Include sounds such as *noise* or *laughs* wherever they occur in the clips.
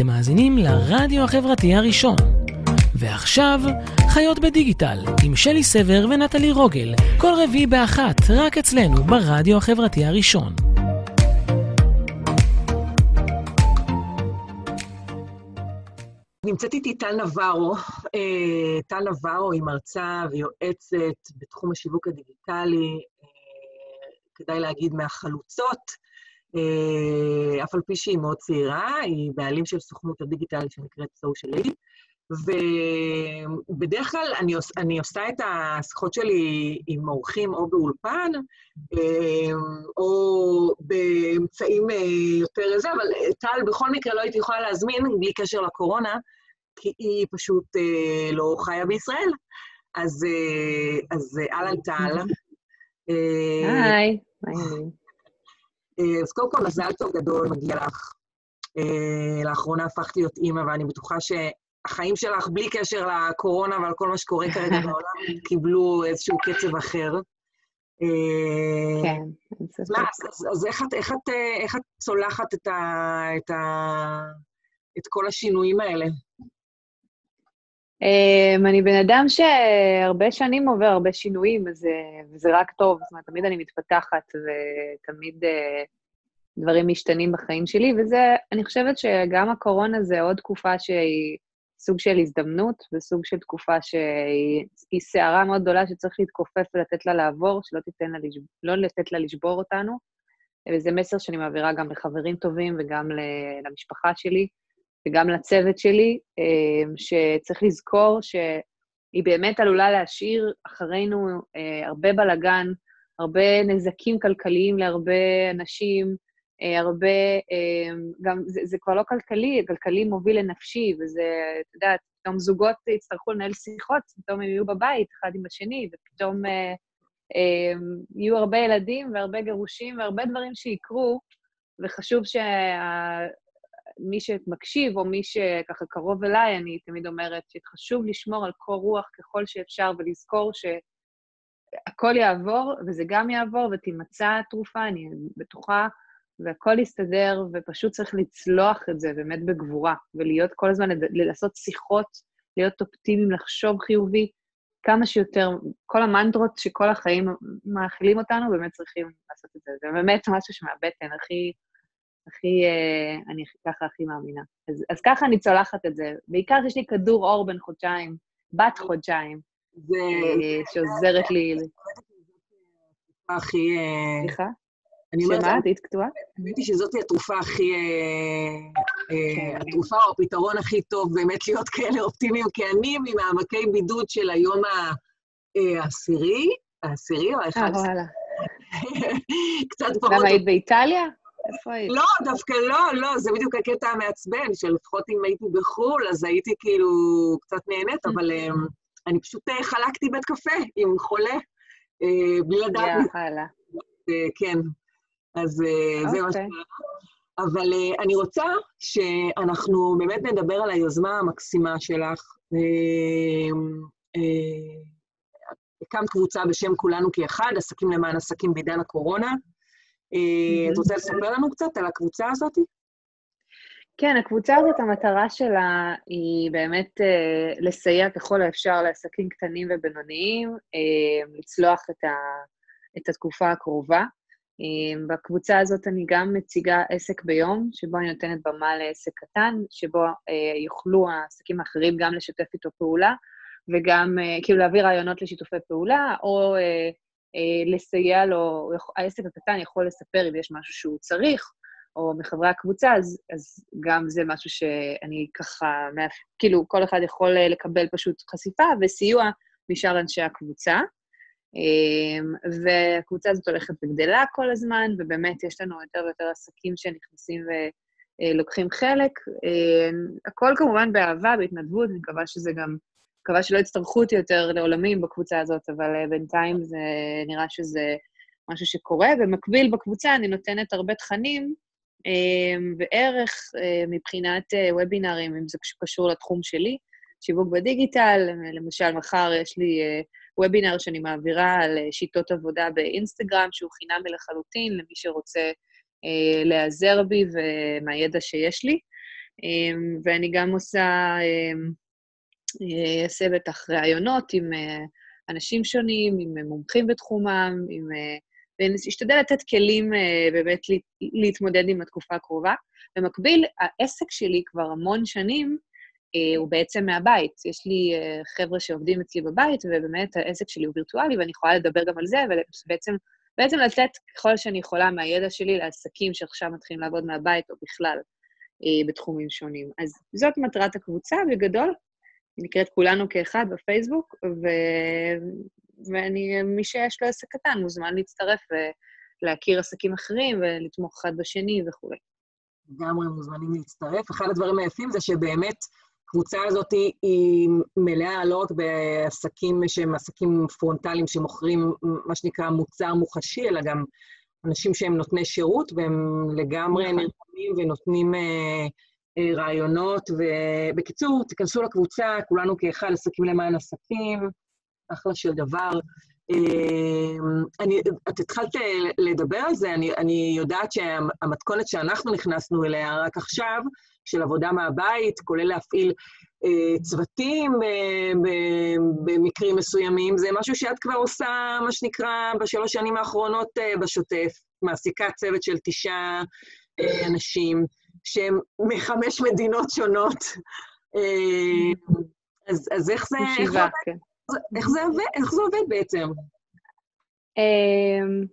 אתם מאזינים לרדיו החברתי הראשון. ועכשיו, חיות בדיגיטל, עם שלי סבר ונטלי רוגל, כל רביעי באחת, רק אצלנו, ברדיו החברתי הראשון. נמצאת איתי טל נברו. אה, טל נברו היא מרצה ויועצת בתחום השיווק הדיגיטלי, אה, כדאי להגיד מהחלוצות. אה, אף על פי שהיא מאוד צעירה, היא בעלים של סוכנות הדיגיטל שנקראת סושיאל אידי. ובדרך כלל אני, עוש, אני עושה את השיחות שלי עם אורחים או באולפן, או באמצעים יותר זה, אבל טל בכל מקרה לא הייתי יכולה להזמין בלי קשר לקורונה, כי היא פשוט לא חיה בישראל. אז, אז אהלן טל. *laughs* היי, מה העניינים? אז קודם כל, מזל טוב גדול מגיע לך. לאחרונה הפכת להיות אימא, ואני בטוחה שהחיים שלך, בלי קשר לקורונה ועל כל מה שקורה כרגע *laughs* בעולם, קיבלו איזשהו קצב אחר. כן, אין ספק. אז איך את, איך, את, איך את צולחת את, ה, את, ה, את כל השינויים האלה? Um, אני בן אדם שהרבה שנים עובר הרבה שינויים, וזה, וזה רק טוב. זאת אומרת, תמיד אני מתפתחת, ותמיד uh, דברים משתנים בחיים שלי, וזה, אני חושבת שגם הקורונה זה עוד תקופה שהיא סוג של הזדמנות, וסוג של תקופה שהיא סערה מאוד גדולה שצריך להתכופף ולתת לה לעבור, שלא לה לשב, לא לתת לה לשבור אותנו. וזה מסר שאני מעבירה גם לחברים טובים וגם למשפחה שלי. וגם לצוות שלי, אה, שצריך לזכור שהיא באמת עלולה להשאיר אחרינו אה, הרבה בלגן, הרבה נזקים כלכליים להרבה אנשים, אה, הרבה, גם זה, זה כבר לא כלכלי, כלכלי מוביל לנפשי, וזה, אתה יודע, פתאום זוגות יצטרכו לנהל שיחות, פתאום הם יהיו בבית אחד עם השני, ופתאום יהיו הרבה ילדים והרבה גירושים והרבה דברים שיקרו, וחשוב שה... מי שמקשיב, או מי שככה קרוב אליי, אני תמיד אומרת שחשוב לשמור על קור רוח ככל שאפשר, ולזכור שהכל יעבור, וזה גם יעבור, ותימצא תרופה, אני בטוחה, והכל יסתדר, ופשוט צריך לצלוח את זה באמת בגבורה, ולהיות כל הזמן, לעשות שיחות, להיות אופטימיים, לחשוב חיובי, כמה שיותר, כל המנטרות שכל החיים מאכילים אותנו, באמת צריכים לעשות את זה. זה באמת משהו שמהבטן, הכי... הכי, אה, אני ככה הכי מאמינה. אז, אז ככה אני צולחת את זה. בעיקר יש לי כדור אור בן חודשיים, בת חודשיים, זה... אה, שעוזרת לי... הכי... אה, סליחה? שמה? את היית קטועה? האמת שזאת התרופה הכי... כן. התרופה או הפתרון הכי טוב באמת להיות כאלה אופטימיים, כי אני ממעמקי בידוד של היום העשירי, העשירי או האחד? אה, וואלה. *laughs* קצת פחות... למה היית באיטליה? איפה היית? לא, דווקא לא, לא, זה בדיוק הקטע המעצבן, שלפחות אם הייתי בחו"ל, אז הייתי כאילו קצת נהנית, אבל *laughs* אמ, אני פשוט אה, חלקתי בית קפה עם חולה, אה, בלי לדעת. יאללה. אה, כן, אז זה מה אוקיי. שקרה. אבל אני רוצה שאנחנו באמת נדבר על היוזמה המקסימה שלך. הקמת קבוצה בשם כולנו כאחד, עסקים למען עסקים בעידן הקורונה. את רוצה לספר לנו קצת על הקבוצה הזאת? כן, הקבוצה הזאת, המטרה שלה היא באמת uh, לסייע ככל האפשר לעסקים קטנים ובינוניים, uh, לצלוח את, ה, את התקופה הקרובה. Uh, בקבוצה הזאת אני גם מציגה עסק ביום, שבו אני נותנת במה לעסק קטן, שבו uh, יוכלו העסקים האחרים גם לשתף איתו פעולה, וגם uh, כאילו להביא רעיונות לשיתופי פעולה, או אה, לסייע לו, העסק הקטן יכול לספר אם יש משהו שהוא צריך, או מחברי הקבוצה, אז, אז גם זה משהו שאני ככה, כאילו, כל אחד יכול אה, לקבל פשוט חשיפה וסיוע משאר אנשי הקבוצה. אמ, והקבוצה הזאת הולכת וגדלה כל הזמן, ובאמת יש לנו יותר ויותר עסקים שנכנסים ולוקחים אה, חלק. אמ, הכל כמובן באהבה, בהתנדבות, אני מקווה שזה גם מקווה שלא יצטרכו אותי יותר לעולמים בקבוצה הזאת, אבל uh, בינתיים זה נראה שזה משהו שקורה. במקביל, בקבוצה אני נותנת הרבה תכנים uh, וערך uh, מבחינת וובינארים, אם זה קשור לתחום שלי, שיווק בדיגיטל. למשל, מחר יש לי וובינאר שאני מעבירה על שיטות עבודה באינסטגרם, שהוא חינמי לחלוטין למי שרוצה להיעזר בי ומהידע שיש לי. ואני גם עושה, אעשה בטח ראיונות עם אנשים שונים, עם מומחים בתחומם, עם... ואשתדל לתת כלים באמת להתמודד עם התקופה הקרובה. במקביל, העסק שלי כבר המון שנים, אה, הוא בעצם מהבית. יש לי אה, חבר'ה שעובדים אצלי בבית, ובאמת העסק שלי הוא וירטואלי, ואני יכולה לדבר גם על זה, ובעצם בעצם לתת ככל שאני יכולה מהידע שלי לעסקים שעכשיו מתחילים לעבוד מהבית, או בכלל אה, בתחומים שונים. אז זאת מטרת הקבוצה, בגדול. נקראת כולנו כאחד בפייסבוק, ו... ואני, מי שיש לו עסק קטן מוזמן להצטרף ולהכיר עסקים אחרים ולתמוך אחד בשני וכולי. לגמרי מוזמנים להצטרף. אחד הדברים היפים זה שבאמת הקבוצה הזאת היא מלאה לא רק בעסקים שהם עסקים פרונטליים שמוכרים מה שנקרא מוצר מוחשי, אלא גם אנשים שהם נותני שירות, והם לגמרי נכון. נרתמים ונותנים אה, רעיונות. ובקיצור, תיכנסו לקבוצה, כולנו כאחד, עסקים למען עסקים, אחלה של דבר. אמ, אני, את התחלת לדבר על זה, אני, אני יודעת שהמתכונת שאנחנו נכנסנו אליה רק עכשיו, של עבודה מהבית, כולל להפעיל אה, צוותים אה, במקרים מסוימים, זה משהו שאת כבר עושה, מה שנקרא, בשלוש שנים האחרונות אה, בשוטף, מעסיקה צוות של תשעה אה, אנשים, שהם מחמש מדינות שונות. אה, אז, אז איך זה... שבעה, כן. איך זה עובד, איך זה עובד בעצם? אמ,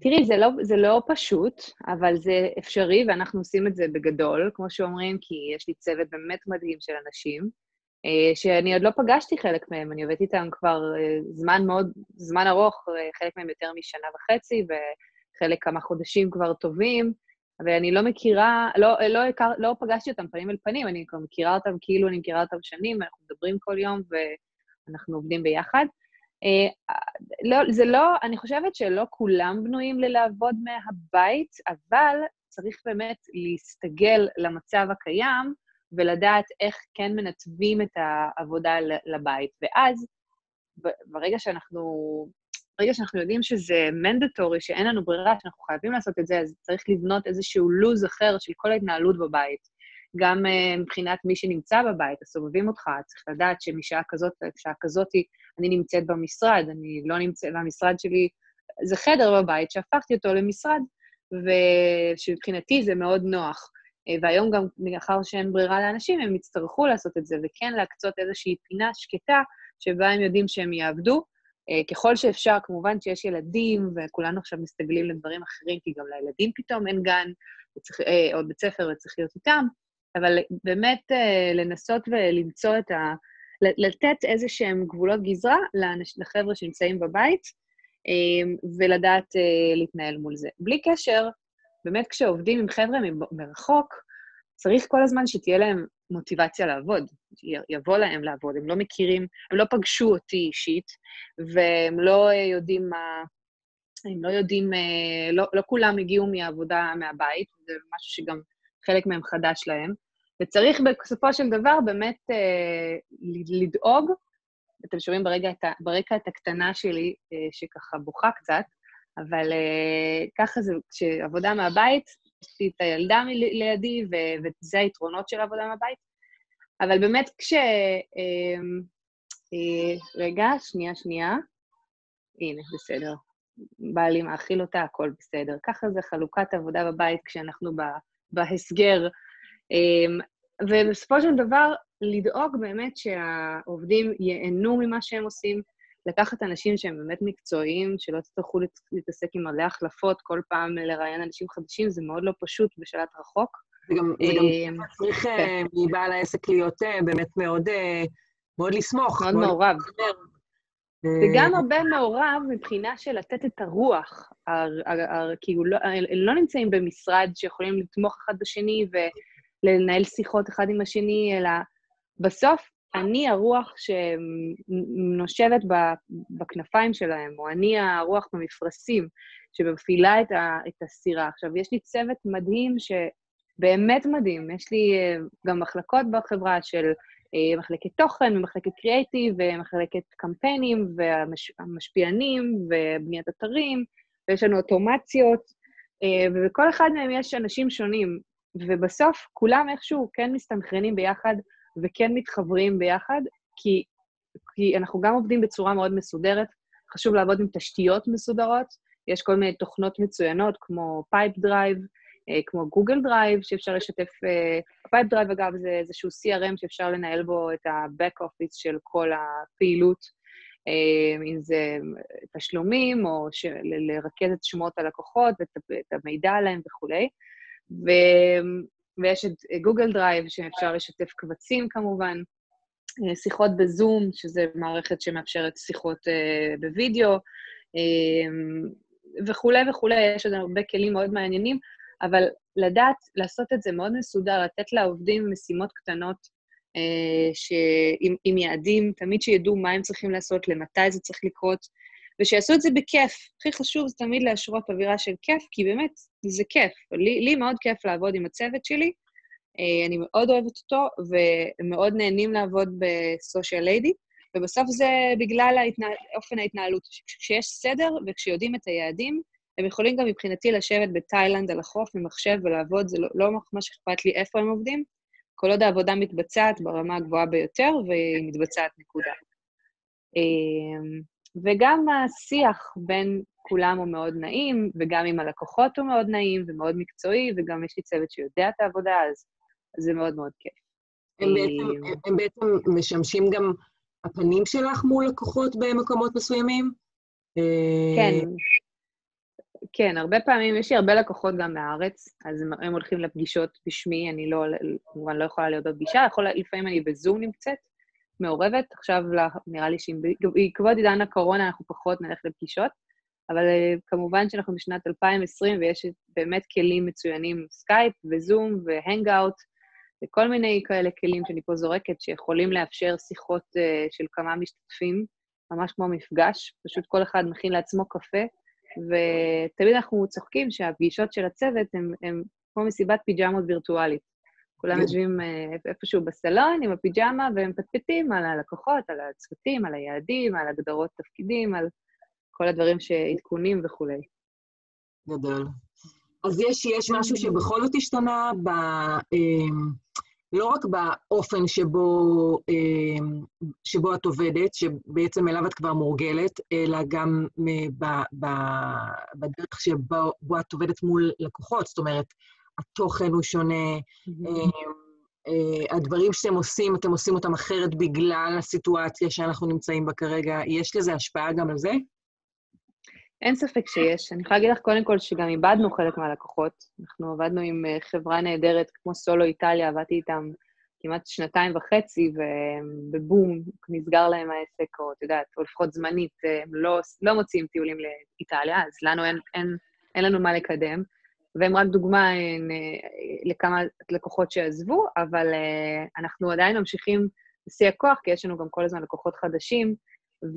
תראי, זה לא, זה לא פשוט, אבל זה אפשרי, ואנחנו עושים את זה בגדול, כמו שאומרים, כי יש לי צוות באמת מדהים של אנשים, אה, שאני עוד לא פגשתי חלק מהם, אני עובדת איתם כבר אה, זמן מאוד, זמן ארוך, חלק מהם יותר משנה וחצי, וחלק כמה חודשים כבר טובים, ואני לא מכירה, לא, לא, לא, לא פגשתי אותם פנים אל פנים, אני כבר מכירה אותם כאילו אני מכירה אותם שנים, אנחנו מדברים כל יום, ו... אנחנו עובדים ביחד. אה, לא, זה לא, אני חושבת שלא כולם בנויים ללעבוד מהבית, אבל צריך באמת להסתגל למצב הקיים ולדעת איך כן מנתבים את העבודה לבית. ואז, ברגע שאנחנו, ברגע שאנחנו יודעים שזה מנדטורי, שאין לנו ברירה, שאנחנו חייבים לעשות את זה, אז צריך לבנות איזשהו לו"ז אחר של כל ההתנהלות בבית. גם uh, מבחינת מי שנמצא בבית, הסובבים אותך, צריך לדעת שמשעה כזאת, בשעה כזאת אני נמצאת במשרד, אני לא נמצאת, והמשרד שלי זה חדר בבית שהפכתי אותו למשרד, ושמבחינתי זה מאוד נוח. Uh, והיום גם, מאחר שאין ברירה לאנשים, הם יצטרכו לעשות את זה, וכן להקצות איזושהי פינה שקטה שבה הם יודעים שהם יעבדו. Uh, ככל שאפשר, כמובן שיש ילדים, וכולנו עכשיו מסתגלים לדברים אחרים, כי גם לילדים פתאום אין גן, וצריך, או בית ספר וצריך להיות איתם, אבל באמת אה, לנסות ולמצוא את ה... לתת איזה שהם גבולות גזרה לחבר'ה שנמצאים בבית, אה, ולדעת אה, להתנהל מול זה. בלי קשר, באמת כשעובדים עם חבר'ה מרחוק, צריך כל הזמן שתהיה להם מוטיבציה לעבוד, יבוא להם לעבוד. הם לא מכירים, הם לא פגשו אותי אישית, והם לא יודעים מה... הם לא יודעים, לא, לא כולם הגיעו מהעבודה מהבית, זה משהו שגם חלק מהם חדש להם, וצריך בסופו של דבר באמת אה, לדאוג, אתם שומעים ברגע את ברקע את הקטנה שלי, אה, שככה בוכה קצת, אבל אה, ככה זה, כשעבודה מהבית, יש לי את הילדה לידי, ו- וזה היתרונות של עבודה מהבית. אבל באמת כש... אה, אה, רגע, שנייה, שנייה. הנה, בסדר. בא לי מאכיל אותה, הכל בסדר. ככה זה חלוקת עבודה בבית כשאנחנו בהסגר. אמ, ובסופו של דבר, לדאוג באמת שהעובדים ייהנו ממה שהם עושים, לקחת אנשים שהם באמת מקצועיים, שלא תצטרכו להתעסק עם מלא החלפות, כל פעם לראיין אנשים חדשים, זה מאוד לא פשוט בשלט רחוק. זה גם, אה, כן. מבעל העסק להיות אה, באמת מאוד, אה, מאוד לסמוך. מאוד מעורב. וגם הרבה מעורב מבחינה של לתת את הרוח, כי לא, הם לא נמצאים במשרד שיכולים לתמוך אחד בשני ולנהל שיחות אחד עם השני, אלא בסוף אני הרוח שנושבת בכנפיים שלהם, או אני הרוח במפרשים שמפעילה את, ה, את הסירה. עכשיו, יש לי צוות מדהים, שבאמת מדהים. יש לי אה, גם מחלקות בחברה של אה, מחלקת תוכן, ומחלקת קריאייטיב, ומחלקת קמפיינים, והמשפיענים, ובניית אתרים, ויש לנו אוטומציות, אה, ובכל אחד מהם יש אנשים שונים. ובסוף כולם איכשהו כן מסתנכרנים ביחד וכן מתחברים ביחד, כי, כי אנחנו גם עובדים בצורה מאוד מסודרת, חשוב לעבוד עם תשתיות מסודרות, יש כל מיני תוכנות מצוינות כמו Pipedrive, כמו Google Drive, שאפשר לשתף... Pipe אה, Drive, אגב, זה איזשהו CRM שאפשר לנהל בו את ה-back office של כל הפעילות, אה, אם זה תשלומים, או לרכז את שמות הלקוחות ואת המידע עליהם וכולי. ו... ויש את Google Drive, שאפשר לשתף קבצים כמובן, שיחות בזום, שזו מערכת שמאפשרת שיחות בווידאו, וכולי וכולי, יש עוד הרבה כלים מאוד מעניינים, אבל לדעת לעשות את זה מאוד מסודר, לתת לעובדים משימות קטנות אה, ש... עם, עם יעדים, תמיד שידעו מה הם צריכים לעשות, למתי זה צריך לקרות, ושיעשו את זה בכיף. הכי חשוב זה תמיד להשרות אווירה של כיף, כי באמת, זה כיף. לי, לי מאוד כיף לעבוד עם הצוות שלי, אה, אני מאוד אוהבת אותו, ומאוד נהנים לעבוד בסושיאל ליידי, ובסוף זה בגלל ההתנה... אופן ההתנהלות. כשיש סדר וכשיודעים את היעדים, הם יכולים גם מבחינתי לשבת בתאילנד על החוף עם מחשב ולעבוד, זה לא, לא ממש אכפת לי איפה הם עובדים, כל עוד העבודה מתבצעת ברמה הגבוהה ביותר, והיא מתבצעת נקודה. אמ, וגם השיח בין כולם הוא מאוד נעים, וגם עם הלקוחות הוא מאוד נעים ומאוד מקצועי, וגם יש לי צוות שיודע את העבודה, אז זה מאוד מאוד כיף. הם בעצם, אמ, הם בעצם משמשים גם הפנים שלך מול לקוחות במקומות מסוימים? כן, כן, הרבה פעמים, יש לי הרבה לקוחות גם מהארץ, אז הם, הם הולכים לפגישות בשמי, אני לא, כמובן לא יכולה להיות בפגישה, יכול, לפעמים אני בזום נמצאת, מעורבת, עכשיו נראה לי שבעקבות עידן הקורונה אנחנו פחות נלך לפגישות, אבל אה, כמובן שאנחנו בשנת 2020 ויש באמת כלים מצוינים, סקייפ וזום ו Hangout, וכל מיני כאלה כלים שאני פה זורקת, שיכולים לאפשר שיחות uh, של כמה משתתפים, ממש כמו מפגש, פשוט כל אחד מכין לעצמו קפה, ותמיד אנחנו צוחקים שהפגישות של הצוות הן כמו מסיבת פיג'מות וירטואלית. כולם כן. יושבים uh, איפשהו בסלון עם הפיג'מה והם מפטפטים על הלקוחות, על הצוותים, על היעדים, על הגדרות תפקידים, על כל הדברים שעדכונים וכולי. גדול. אז יש, יש משהו שבכל זאת השתנה ב... לא רק באופן שבו, אמ, שבו את עובדת, שבעצם אליו את כבר מורגלת, אלא גם בדרך שבו את עובדת מול לקוחות. זאת אומרת, התוכן הוא שונה, אמ, אה, הדברים שאתם עושים, אתם עושים אותם אחרת בגלל הסיטואציה שאנחנו נמצאים בה כרגע. יש לזה השפעה גם על זה? אין ספק שיש. אני יכולה להגיד לך קודם כל שגם איבדנו חלק מהלקוחות. אנחנו עבדנו עם אה, חברה נהדרת כמו סולו איטליה, עבדתי איתם כמעט שנתיים וחצי, ובבום, נסגר להם העסק, או את יודעת, או לפחות זמנית, אה, הם לא, לא מוציאים טיולים לאיטליה, אז לנו אין, אין, אין לנו מה לקדם. והם רק דוגמה אין, אה, לכמה לקוחות שעזבו, אבל אנחנו עדיין ממשיכים בשיא הכוח, כי יש לנו גם כל הזמן לקוחות חדשים,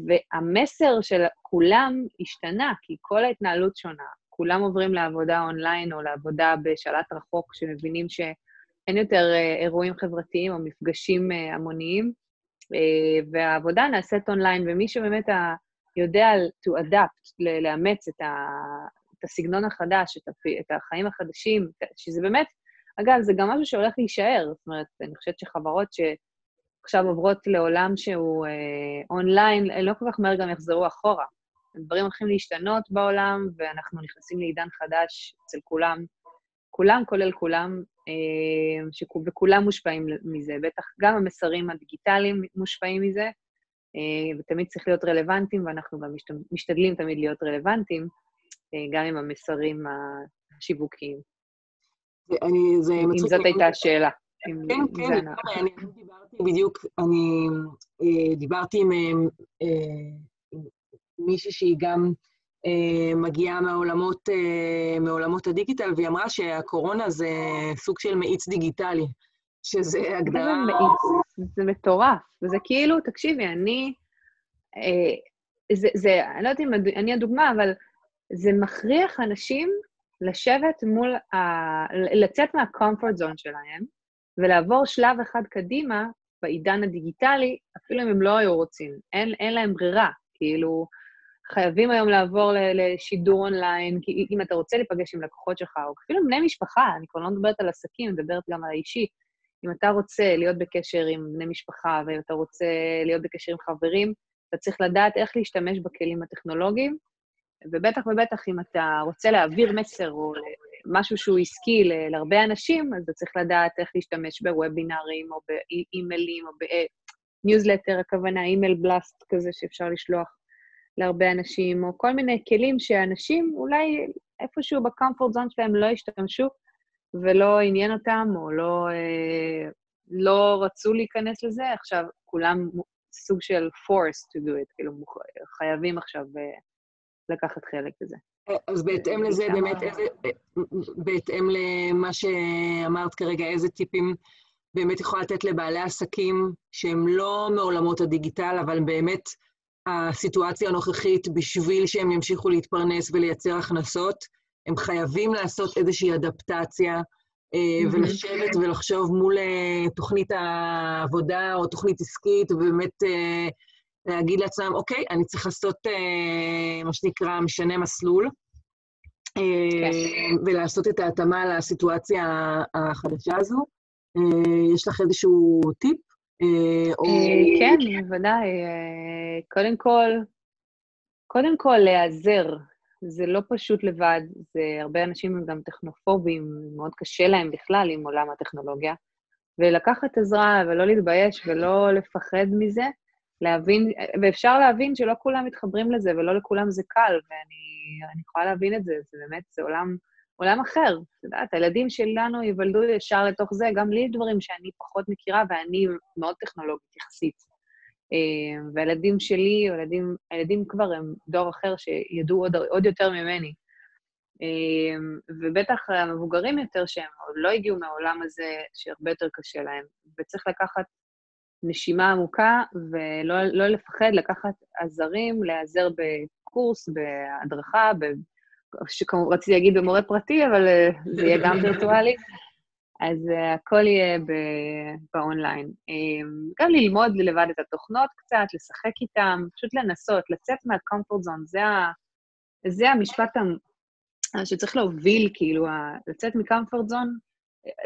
והמסר של כולם השתנה, כי כל ההתנהלות שונה. כולם עוברים לעבודה אונליין או לעבודה בשלט רחוק, שמבינים שאין יותר אה, אירועים חברתיים או מפגשים אה, המוניים, אה, והעבודה נעשית אונליין, ומי שבאמת יודע to adapt, לאמץ את, ה, את הסגנון החדש, את, הפ, את החיים החדשים, שזה באמת, אגב, זה גם משהו שהולך להישאר. זאת אומרת, אני חושבת שחברות ש... עכשיו עוברות לעולם שהוא אה, אונליין, לא כל כך מהר גם יחזרו אחורה. הדברים הולכים להשתנות בעולם, ואנחנו נכנסים לעידן חדש אצל כולם, כולם כולל כולם, אה, ש... וכולם מושפעים מזה. בטח גם המסרים הדיגיטליים מושפעים מזה, אה, ותמיד צריך להיות רלוונטיים, ואנחנו גם משת... משתדלים תמיד להיות רלוונטיים, אה, גם עם המסרים השיווקיים. אני, זה אם זאת הייתה השאלה. כן, כן, אני דיברתי בדיוק, אני אה, דיברתי עם אה, מישהי שהיא גם אה, מגיעה מעולמות הדיגיטל, והיא אמרה שהקורונה זה סוג של מאיץ דיגיטלי, שזה הגדרה... זה מאיץ, זה מטורף. וזה כאילו, תקשיבי, אני... זה, זה, אני לא יודעת אם אני הדוגמה, אבל זה מכריח אנשים לשבת מול, ה... לצאת מהקומפורט זון שלהם, ולעבור שלב אחד קדימה בעידן הדיגיטלי, אפילו אם הם לא היו רוצים. אין, אין להם ברירה. כאילו, חייבים היום לעבור לשידור אונליין, כי אם אתה רוצה להיפגש עם לקוחות שלך, או אפילו עם בני משפחה, אני כבר לא מדברת על עסקים, אני מדברת גם על האישי. אם אתה רוצה להיות בקשר עם בני משפחה, ואם אתה רוצה להיות בקשר עם חברים, אתה צריך לדעת איך להשתמש בכלים הטכנולוגיים, ובטח ובטח אם אתה רוצה להעביר מסר או משהו שהוא עסקי להרבה אנשים, אז אתה צריך לדעת איך להשתמש ב-webinars או באימיילים או ב-newsletter, הכוונה email blast כזה שאפשר לשלוח להרבה אנשים, או כל מיני כלים שאנשים אולי איפשהו ב-comfort zone שלהם לא השתמשו ולא עניין אותם, או לא, אה, לא רצו להיכנס לזה, עכשיו כולם סוג של force to do it, כאילו חייבים עכשיו אה, לקחת חלק בזה. אז בהתאם לזה, באמת, בהתאם למה שאמרת כרגע, איזה טיפים באמת יכולה לתת לבעלי עסקים שהם לא מעולמות הדיגיטל, אבל באמת הסיטואציה הנוכחית, בשביל שהם ימשיכו להתפרנס ולייצר הכנסות, הם חייבים לעשות איזושהי אדפטציה mm-hmm. ולשבת ולחשוב מול אה, תוכנית העבודה או תוכנית עסקית, ובאמת אה, להגיד לעצמם, אוקיי, אני צריך לעשות מה שנקרא משנה מסלול, כן. ולעשות את ההתאמה לסיטואציה החדשה הזו. יש לך איזשהו טיפ? או... כן, בוודאי. קודם כל, קודם כל להיעזר. זה לא פשוט לבד, זה הרבה אנשים הם גם טכנופובים, מאוד קשה להם בכלל עם עולם הטכנולוגיה. ולקחת עזרה ולא להתבייש ולא לפחד מזה, להבין, ואפשר להבין שלא כולם מתחברים לזה ולא לכולם זה קל, ואני יכולה להבין את זה, זה באמת, זה עולם, עולם אחר. את יודעת, הילדים שלנו ייוולדו ישר לתוך זה, גם לי דברים שאני פחות מכירה, ואני מאוד טכנולוגית יחסית. אה, והילדים שלי, הילדים, הילדים כבר הם דור אחר שידעו עוד, עוד יותר ממני. אה, ובטח המבוגרים יותר, שהם עוד לא הגיעו מהעולם הזה, שהרבה יותר קשה להם. וצריך לקחת נשימה עמוקה ולא לא לפחד לקחת עזרים, להיעזר בקורס, בהדרכה, ב... שכמובן רציתי להגיד במורה פרטי, אבל אה, זה יהיה גם *laughs* וירטואלי. אז uh, הכל יהיה באונליין. Um, גם ללמוד לבד את התוכנות קצת, לשחק איתם, פשוט לנסות, לצאת מהקומפורט זון, זה, ה, זה המשפט שצריך להוביל, כאילו, לצאת מקומפורט זון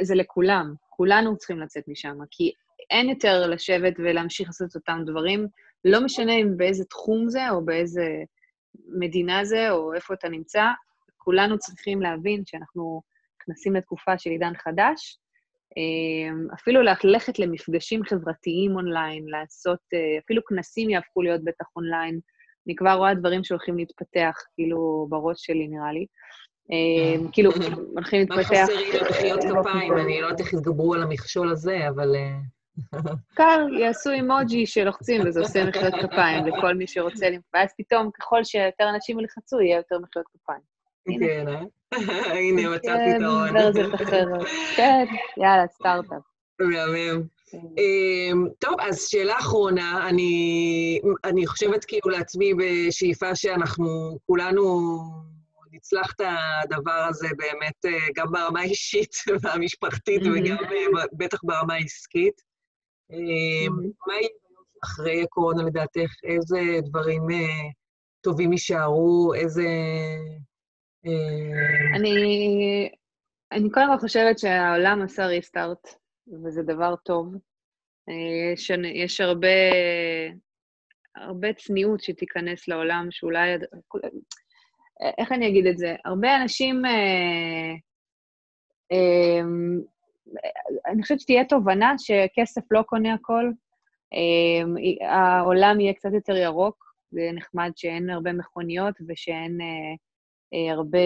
זה לכולם, כולנו צריכים לצאת משם, כי אין יותר לשבת ולהמשיך לעשות את אותם דברים, לא משנה אם באיזה תחום זה או באיזה מדינה זה או איפה אתה נמצא, כולנו צריכים להבין שאנחנו נכנסים לתקופה של עידן חדש, אמ, אפילו ללכת למפגשים חברתיים אונליין, לעשות, אה, אפילו כנסים יהפכו להיות בטח אונליין. אני כבר רואה דברים שהולכים להתפתח, כאילו, בראש שלי, נראה לי. אמ, כאילו, הולכים להתפתח... מה חסר לי למחיאות כפיים? אני לא יודעת איך יתגברו על המכשול הזה, אבל... קל, יעשו אימוג'י שלוחצים וזה עושה מחיאות כפיים לכל מי שרוצה, ואז פתאום, ככל שיותר אנשים ילחצו, יהיה יותר מחיאות כפיים. כן, אה? *laughs* הנה, מצאת פתרון. כן, יאללה, סטארט-אפ. מהמם. כן. אמ, טוב, אז שאלה אחרונה, אני, אני חושבת כאילו לעצמי בשאיפה שאנחנו כולנו נצלח את הדבר הזה באמת אה, גם ברמה האישית *laughs* והמשפחתית וגם אה, בטח ברמה העסקית. אמ, מה יהיה אחרי הקורונה לדעתך? איזה דברים טובים יישארו? איזה... אני, אני קודם כל חושבת שהעולם עשה ריסטארט, וזה דבר טוב. יש, יש הרבה, הרבה צניעות שתיכנס לעולם, שאולי... איך אני אגיד את זה? הרבה אנשים... אה, אה, אני חושבת שתהיה תובנה שכסף לא קונה הכל. אה, העולם יהיה קצת יותר ירוק, זה נחמד שאין הרבה מכוניות ושאין... אה, אה, הרבה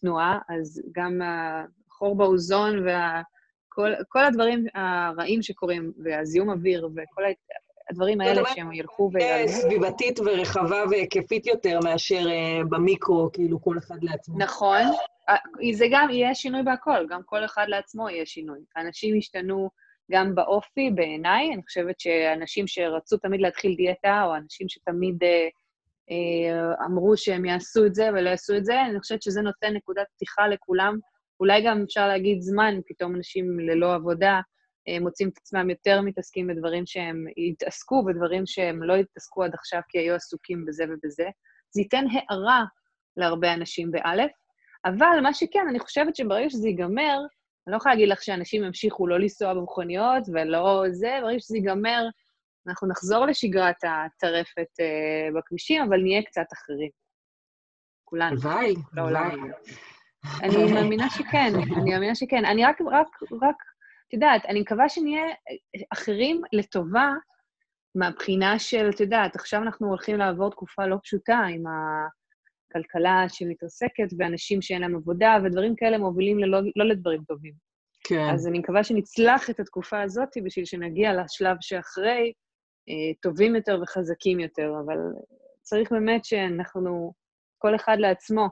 תנועה, אז גם החור באוזון וכל הדברים הרעים שקורים, והזיהום אוויר וכל הדברים האלה שהם ילכו ויעלמו. סביבתית ורחבה והיקפית יותר מאשר אה, במיקרו, כאילו כל אחד לעצמו. נכון. אה, זה גם, יהיה שינוי בהכל, גם כל אחד לעצמו יהיה שינוי. אנשים ישתנו גם באופי, בעיניי. אני חושבת שאנשים שרצו תמיד להתחיל דיאטה, או אנשים שתמיד... אה, אמרו שהם יעשו את זה ולא יעשו את זה, אני חושבת שזה נותן נקודת פתיחה לכולם. אולי גם אפשר להגיד זמן, פתאום אנשים ללא עבודה אה, מוצאים את עצמם יותר מתעסקים בדברים שהם יתעסקו, בדברים שהם לא התעסקו עד עכשיו כי היו עסוקים בזה ובזה. זה ייתן הערה להרבה אנשים באלף, אבל מה שכן, אני חושבת שברגע שזה ייגמר, אני לא יכולה להגיד לך שאנשים ימשיכו לא לנסוע במכוניות ולא זה, ברגע שזה ייגמר, אנחנו נחזור לשגרת הטרפת uh, בכבישים, אבל נהיה קצת אחרים. כולנו. הלוואי, הלוואי. אני מאמינה שכן, אני מאמינה שכן. אני רק, רק, רק, את יודעת, אני מקווה שנהיה אחרים לטובה מהבחינה של, את יודעת, עכשיו אנחנו הולכים לעבור תקופה לא פשוטה עם הכלכלה שמתרסקת ואנשים שאין להם עבודה, ודברים כאלה מובילים ללא, לא לדברים טובים. כן. אז אני מקווה שנצלח את התקופה הזאת בשביל שנגיע לשלב שאחרי, אה, טובים יותר וחזקים יותר, אבל צריך באמת שאנחנו, כל אחד לעצמו,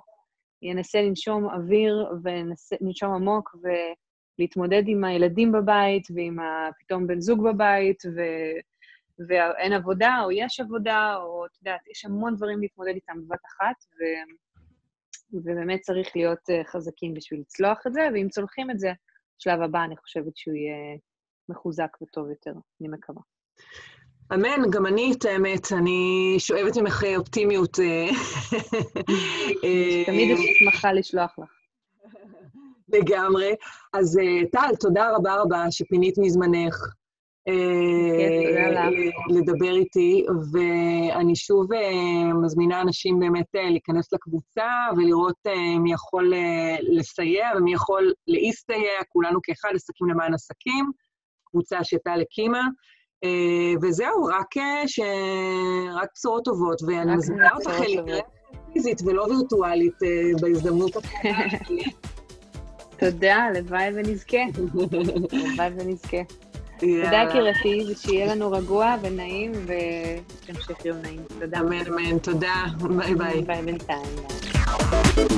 ינסה לנשום אוויר ולנשום עמוק ולהתמודד עם הילדים בבית ועם פתאום בן זוג בבית, ו... ואין עבודה, או יש עבודה, או את יודעת, יש המון דברים להתמודד איתם בבת אחת, ו... ובאמת צריך להיות אה, חזקים בשביל לצלוח את זה, ואם צולחים את זה, שלב הבא, אני חושבת שהוא יהיה מחוזק וטוב יותר, אני מקווה. אמן, גם אני, את האמת, אני שואבת ממך אופטימיות. אה, *laughs* תמיד יש שמחה לשלוח לך. לגמרי. אז אה, טל, תודה רבה רבה שפינית מזמנך. אה, לדבר איתי, ואני שוב מזמינה אנשים באמת להיכנס לקבוצה ולראות מי יכול לסייע ומי יכול להסתייע, כולנו כאחד, עסקים למען עסקים, קבוצה שטל הקימה. אה, וזהו, רק, אה, ש... רק בשורות טובות, ואני מזמינה אותך להתראה פיזית ולא וירטואלית אה, בהזדמנות הקרובה שלי. *laughs* תודה, הלוואי ונזכה. *laughs* הלוואי ונזכה. תודה, יקירתי, ושיהיה לנו רגוע ונעים, ותמשך יום נעים. תודה. אמן, אמן, תודה. bye bye. Bye בינתיים.